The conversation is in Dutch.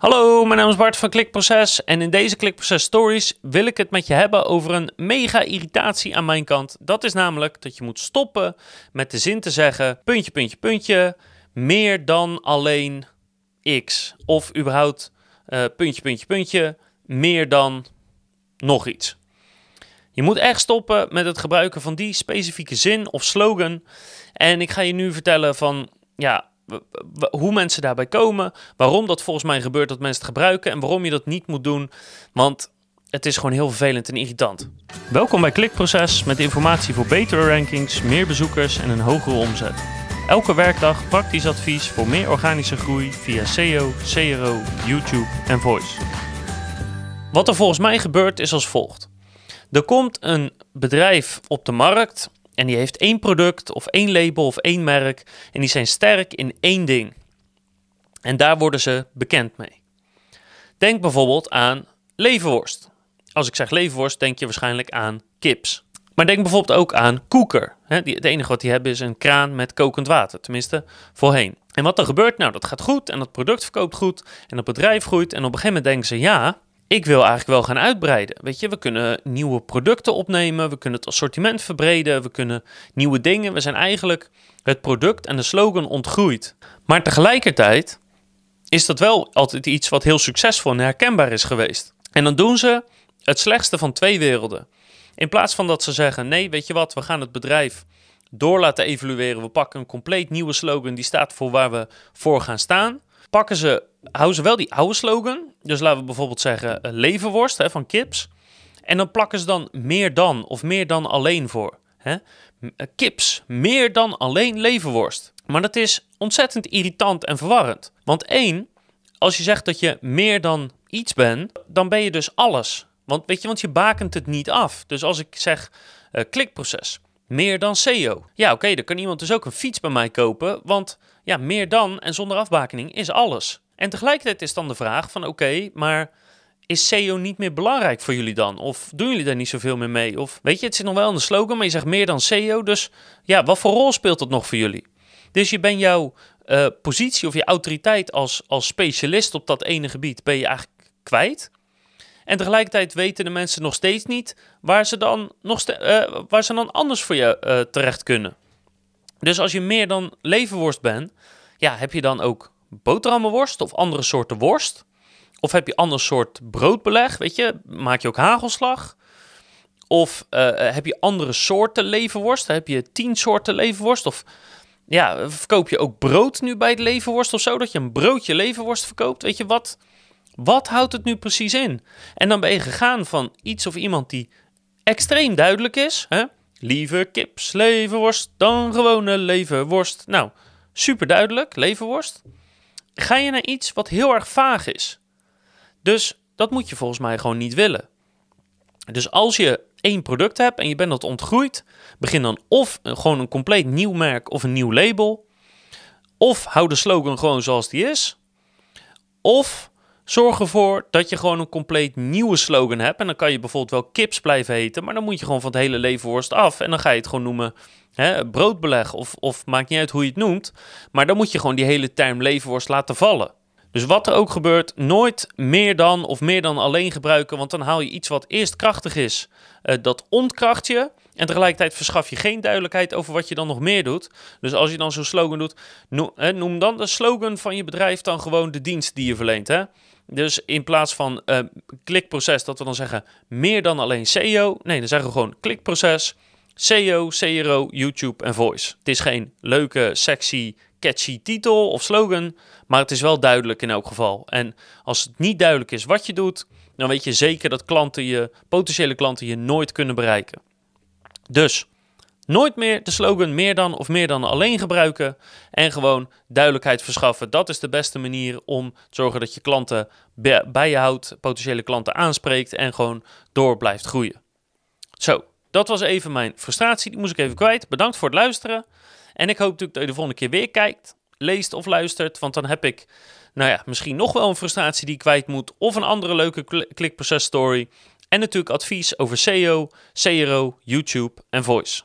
Hallo, mijn naam is Bart van Klikproces en in deze Klikproces Stories wil ik het met je hebben over een mega irritatie aan mijn kant. Dat is namelijk dat je moet stoppen met de zin te zeggen puntje, puntje, puntje, meer dan alleen x. Of überhaupt uh, puntje, puntje, puntje, meer dan nog iets. Je moet echt stoppen met het gebruiken van die specifieke zin of slogan. En ik ga je nu vertellen van, ja, hoe mensen daarbij komen, waarom dat volgens mij gebeurt dat mensen het gebruiken en waarom je dat niet moet doen, want het is gewoon heel vervelend en irritant. Welkom bij Klikproces met informatie voor betere rankings, meer bezoekers en een hogere omzet. Elke werkdag praktisch advies voor meer organische groei via SEO, CRO, YouTube en Voice. Wat er volgens mij gebeurt is als volgt. Er komt een bedrijf op de markt en die heeft één product of één label of één merk. En die zijn sterk in één ding. En daar worden ze bekend mee. Denk bijvoorbeeld aan leverworst. Als ik zeg leverworst, denk je waarschijnlijk aan kips. Maar denk bijvoorbeeld ook aan koeker. Het enige wat die hebben is een kraan met kokend water. Tenminste, voorheen. En wat er gebeurt? Nou, dat gaat goed en dat product verkoopt goed en het bedrijf groeit. En op een gegeven moment denken ze, ja, ik wil eigenlijk wel gaan uitbreiden. Weet je, we kunnen nieuwe producten opnemen, we kunnen het assortiment verbreden, we kunnen nieuwe dingen. We zijn eigenlijk het product en de slogan ontgroeid. Maar tegelijkertijd is dat wel altijd iets wat heel succesvol en herkenbaar is geweest. En dan doen ze het slechtste van twee werelden. In plaats van dat ze zeggen: nee, weet je wat, we gaan het bedrijf door laten evalueren. We pakken een compleet nieuwe slogan die staat voor waar we voor gaan staan pakken ze, houden ze wel die oude slogan. Dus laten we bijvoorbeeld zeggen uh, leverworst hè, van kips. En dan plakken ze dan meer dan of meer dan alleen voor. Hè? Eh, kips, meer dan alleen leverworst. Maar dat is ontzettend irritant en verwarrend. Want één, als je zegt dat je meer dan iets bent, dan ben je dus alles. Want weet je, want je bakent het niet af. Dus als ik zeg uh, klikproces, meer dan SEO. Ja, oké, dan kan iemand dus ook een fiets bij mij kopen, want ja, meer dan en zonder afbakening is alles. En tegelijkertijd is dan de vraag van oké, maar is SEO niet meer belangrijk voor jullie dan? Of doen jullie daar niet zoveel meer mee? Of weet je, het zit nog wel in de slogan, maar je zegt meer dan SEO. Dus ja, wat voor rol speelt dat nog voor jullie? Dus je bent jouw uh, positie of je autoriteit als, als specialist op dat ene gebied, ben je eigenlijk kwijt. En tegelijkertijd weten de mensen nog steeds niet waar ze dan, nog uh, waar ze dan anders voor je uh, terecht kunnen. Dus als je meer dan levenworst bent, ja, heb je dan ook boterhammenworst of andere soorten worst? Of heb je ander soort broodbeleg, weet je? Maak je ook hagelslag? Of uh, heb je andere soorten levenworst? Heb je tien soorten levenworst? Of ja, verkoop je ook brood nu bij het levenworst of zo? Dat je een broodje levenworst verkoopt? Weet je wat? Wat houdt het nu precies in? En dan ben je gegaan van iets of iemand die extreem duidelijk is. Hè? Liever kips, leverworst dan gewone leverworst. Nou, super duidelijk, leverworst. Ga je naar iets wat heel erg vaag is. Dus dat moet je volgens mij gewoon niet willen. Dus als je één product hebt en je bent dat ontgroeid, begin dan of gewoon een compleet nieuw merk of een nieuw label. Of hou de slogan gewoon zoals die is. Of Zorg ervoor dat je gewoon een compleet nieuwe slogan hebt. En dan kan je bijvoorbeeld wel kips blijven heten, maar dan moet je gewoon van het hele levenworst af. En dan ga je het gewoon noemen hè, broodbeleg of, of maakt niet uit hoe je het noemt. Maar dan moet je gewoon die hele term levenworst laten vallen. Dus wat er ook gebeurt, nooit meer dan of meer dan alleen gebruiken, want dan haal je iets wat eerst krachtig is, uh, dat ontkracht je. En tegelijkertijd verschaf je geen duidelijkheid over wat je dan nog meer doet. Dus als je dan zo'n slogan doet, noem, dan de slogan van je bedrijf dan gewoon de dienst die je verleent. Hè? Dus in plaats van uh, klikproces, dat we dan zeggen meer dan alleen SEO. Nee, dan zeggen we gewoon klikproces, SEO, CRO, YouTube en voice. Het is geen leuke, sexy, catchy titel of slogan, maar het is wel duidelijk in elk geval. En als het niet duidelijk is wat je doet, dan weet je zeker dat klanten je, potentiële klanten je nooit kunnen bereiken. Dus Nooit meer de slogan meer dan of meer dan alleen gebruiken en gewoon duidelijkheid verschaffen. Dat is de beste manier om te zorgen dat je klanten bij je houdt, potentiële klanten aanspreekt en gewoon door blijft groeien. Zo, dat was even mijn frustratie. Die moest ik even kwijt. Bedankt voor het luisteren. En ik hoop natuurlijk dat je de volgende keer weer kijkt, leest of luistert. Want dan heb ik, nou ja, misschien nog wel een frustratie die ik kwijt moet. Of een andere leuke klikproces story. En natuurlijk advies over SEO, CRO, YouTube en Voice.